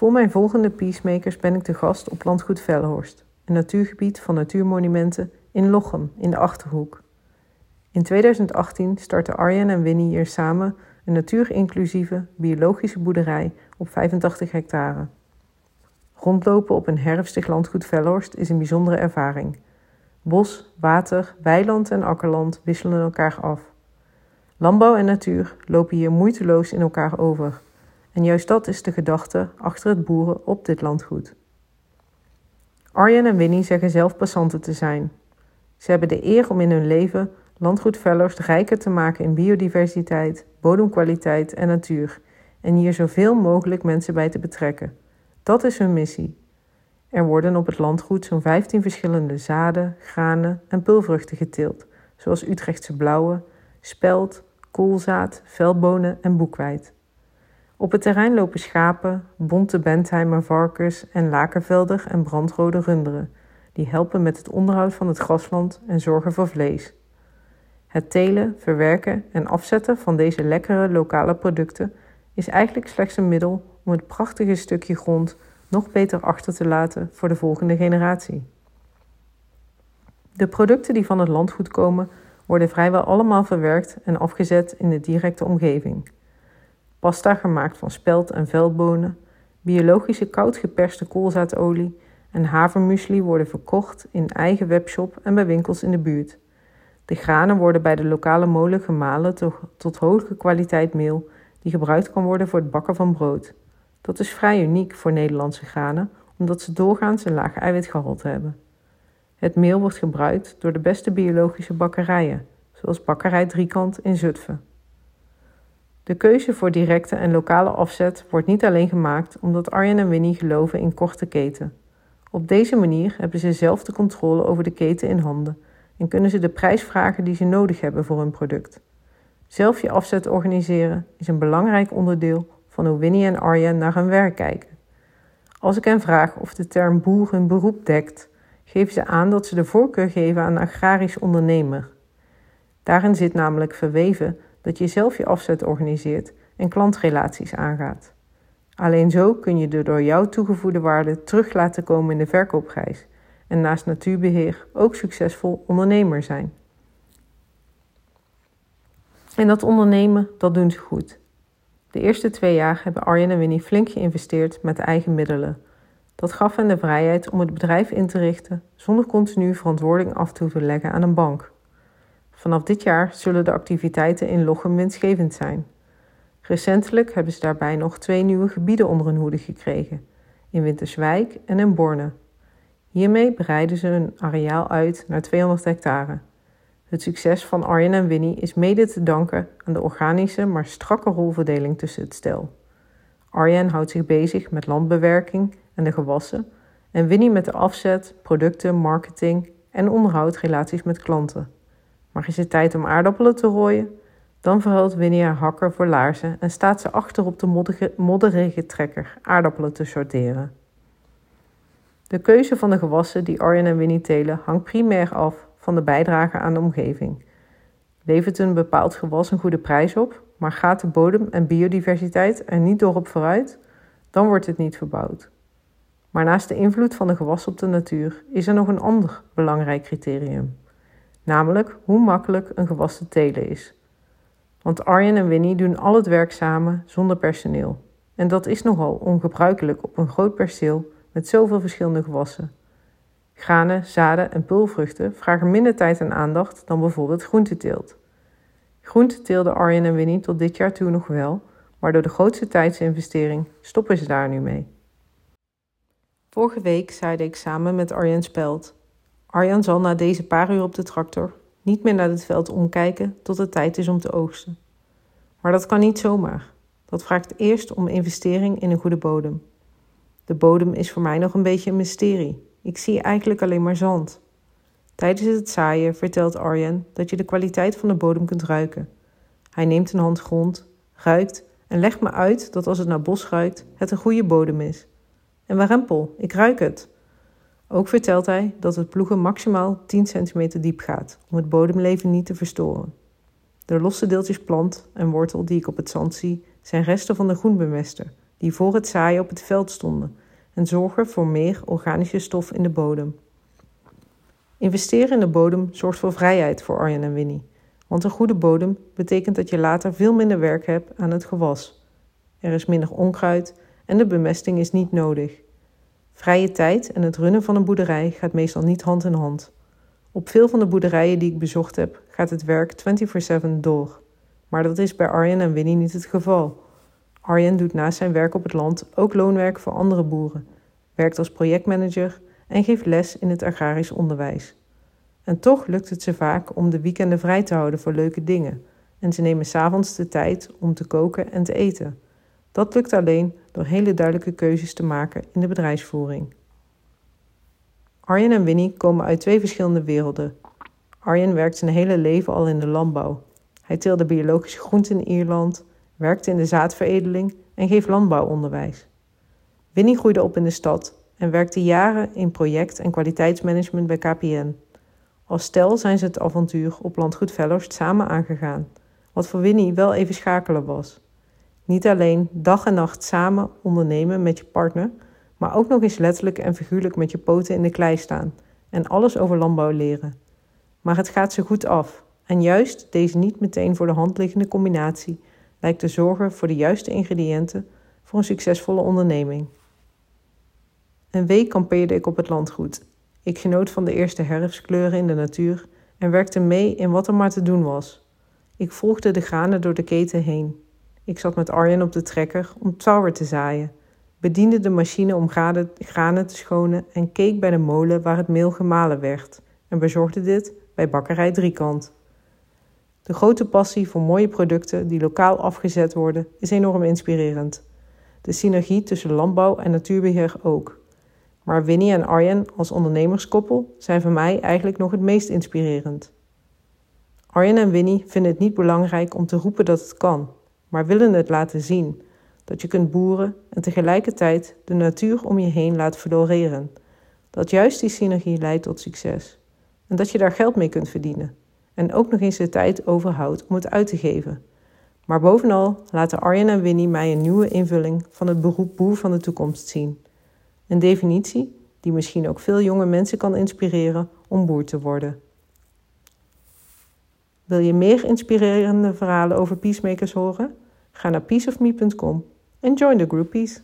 Voor mijn volgende Peacemakers ben ik te gast op Landgoed Velhorst, een natuurgebied van natuurmonumenten in Lochem in de Achterhoek. In 2018 startten Arjen en Winnie hier samen een natuurinclusieve biologische boerderij op 85 hectare. Rondlopen op een herfstig landgoed Velhorst is een bijzondere ervaring. Bos, water, weiland en akkerland wisselen elkaar af. Landbouw en natuur lopen hier moeiteloos in elkaar over. En juist dat is de gedachte achter het boeren op dit landgoed. Arjen en Winnie zeggen zelf passanten te zijn. Ze hebben de eer om in hun leven landgoed Velhorst rijker te maken in biodiversiteit, bodemkwaliteit en natuur en hier zoveel mogelijk mensen bij te betrekken. Dat is hun missie. Er worden op het landgoed zo'n 15 verschillende zaden, granen en pulvruchten geteeld, zoals Utrechtse blauwe, spelt, koolzaad, veldbonen en boekweit. Op het terrein lopen schapen, bonte Bentheimer varkens en lakenvelder en brandrode runderen, die helpen met het onderhoud van het grasland en zorgen voor vlees. Het telen, verwerken en afzetten van deze lekkere lokale producten is eigenlijk slechts een middel om het prachtige stukje grond nog beter achter te laten voor de volgende generatie. De producten die van het landgoed komen, worden vrijwel allemaal verwerkt en afgezet in de directe omgeving. Pasta gemaakt van spelt en veldbonen, biologische koud geperste koolzaadolie en havermuesli worden verkocht in eigen webshop en bij winkels in de buurt. De granen worden bij de lokale molen gemalen tot hoge kwaliteit meel die gebruikt kan worden voor het bakken van brood. Dat is vrij uniek voor Nederlandse granen, omdat ze doorgaans een laag eiwitgehalte hebben. Het meel wordt gebruikt door de beste biologische bakkerijen, zoals Bakkerij Driekant in Zutphen. De keuze voor directe en lokale afzet wordt niet alleen gemaakt omdat Arjen en Winnie geloven in korte keten. Op deze manier hebben ze zelf de controle over de keten in handen en kunnen ze de prijs vragen die ze nodig hebben voor hun product. Zelf je afzet organiseren is een belangrijk onderdeel van hoe Winnie en Arjen naar hun werk kijken. Als ik hen vraag of de term boer hun beroep dekt, geven ze aan dat ze de voorkeur geven aan een agrarisch ondernemer. Daarin zit namelijk verweven dat je zelf je afzet organiseert en klantrelaties aangaat. Alleen zo kun je de door jou toegevoegde waarde terug laten komen in de verkoopprijs en naast natuurbeheer ook succesvol ondernemer zijn. En dat ondernemen, dat doen ze goed. De eerste twee jaar hebben Arjen en Winnie flink geïnvesteerd met eigen middelen. Dat gaf hen de vrijheid om het bedrijf in te richten zonder continu verantwoording af te hoeven leggen aan een bank. Vanaf dit jaar zullen de activiteiten in Lochem winstgevend zijn. Recentelijk hebben ze daarbij nog twee nieuwe gebieden onder hun hoede gekregen, in Winterswijk en in Borne. Hiermee breiden ze hun areaal uit naar 200 hectare. Het succes van Arjen en Winnie is mede te danken aan de organische maar strakke rolverdeling tussen het stel. Arjen houdt zich bezig met landbewerking en de gewassen en Winnie met de afzet, producten, marketing en onderhoudrelaties met klanten. Maar is het tijd om aardappelen te rooien? Dan verhuilt Winnie haar hakker voor laarzen en staat ze achter op de modderige, modderige trekker aardappelen te sorteren. De keuze van de gewassen die Arjen en Winnie telen hangt primair af van de bijdrage aan de omgeving. Levert een bepaald gewas een goede prijs op, maar gaat de bodem en biodiversiteit er niet door op vooruit, dan wordt het niet verbouwd. Maar naast de invloed van de gewas op de natuur is er nog een ander belangrijk criterium, namelijk hoe makkelijk een gewas te telen is. Want Arjen en Winnie doen al het werk samen zonder personeel. En dat is nogal ongebruikelijk op een groot perceel met zoveel verschillende gewassen. Granen, zaden en pulvruchten vragen minder tijd en aandacht dan bijvoorbeeld groenteteelt. Groente teelden Arjen en Winnie tot dit jaar toe nog wel, maar door de grootste tijdsinvestering stoppen ze daar nu mee. Vorige week zeide ik samen met Arjen Speld. Arjan zal na deze paar uur op de tractor niet meer naar het veld omkijken tot het tijd is om te oogsten. Maar dat kan niet zomaar. Dat vraagt eerst om investering in een goede bodem. De bodem is voor mij nog een beetje een mysterie. Ik zie eigenlijk alleen maar zand. Tijdens het zaaien vertelt Arjen dat je de kwaliteit van de bodem kunt ruiken. Hij neemt een hand grond, ruikt en legt me uit dat als het naar bos ruikt, het een goede bodem is. En warempel, ik ruik het. Ook vertelt hij dat het ploegen maximaal 10 centimeter diep gaat om het bodemleven niet te verstoren. De losse deeltjes plant en wortel die ik op het zand zie, zijn resten van de groenbemester, die voor het zaaien op het veld stonden en zorgen voor meer organische stof in de bodem. Investeren in de bodem zorgt voor vrijheid voor Arjen en Winnie. Want een goede bodem betekent dat je later veel minder werk hebt aan het gewas. Er is minder onkruid en de bemesting is niet nodig. Vrije tijd en het runnen van een boerderij gaat meestal niet hand in hand. Op veel van de boerderijen die ik bezocht heb, gaat het werk 24/7 door. Maar dat is bij Arjen en Winnie niet het geval. Arjen doet naast zijn werk op het land ook loonwerk voor andere boeren, werkt als projectmanager en geeft les in het agrarisch onderwijs. En toch lukt het ze vaak om de weekenden vrij te houden voor leuke dingen. En ze nemen s'avonds de tijd om te koken en te eten. Dat lukt alleen door hele duidelijke keuzes te maken in de bedrijfsvoering. Arjen en Winnie komen uit twee verschillende werelden. Arjen werkt zijn hele leven al in de landbouw. Hij teelde biologische groenten in Ierland, werkte in de zaadveredeling en geeft landbouwonderwijs. Winnie groeide op in de stad en werkte jaren in project- en kwaliteitsmanagement bij KPN. Als stel zijn ze het avontuur op landgoed Vellerst samen aangegaan, wat voor Winnie wel even schakelen was. Niet alleen dag en nacht samen ondernemen met je partner, maar ook nog eens letterlijk en figuurlijk met je poten in de klei staan en alles over landbouw leren. Maar het gaat ze goed af en juist deze niet meteen voor de hand liggende combinatie lijkt te zorgen voor de juiste ingrediënten voor een succesvolle onderneming. Een week kampeerde ik op het landgoed. Ik genoot van de eerste herfstkleuren in de natuur en werkte mee in wat er maar te doen was. Ik volgde de granen door de keten heen. Ik zat met Arjen op de trekker om touwer te zaaien, bediende de machine om granen te schonen en keek bij de molen waar het meel gemalen werd en bezorgde dit bij bakkerij Driekant. De grote passie voor mooie producten die lokaal afgezet worden is enorm inspirerend. De synergie tussen landbouw en natuurbeheer ook. Maar Winnie en Arjen als ondernemerskoppel zijn voor mij eigenlijk nog het meest inspirerend. Arjen en Winnie vinden het niet belangrijk om te roepen dat het kan, maar willen het laten zien. Dat je kunt boeren en tegelijkertijd de natuur om je heen laat floreren. Dat juist die synergie leidt tot succes. En dat je daar geld mee kunt verdienen. En ook nog eens de tijd overhoudt om het uit te geven. Maar bovenal laten Arjen en Winnie mij een nieuwe invulling van het beroep boer van de toekomst zien. Een definitie die misschien ook veel jonge mensen kan inspireren om boer te worden. Wil je meer inspirerende verhalen over peacemakers horen? Ga naar peaceofme.com en join the groupies.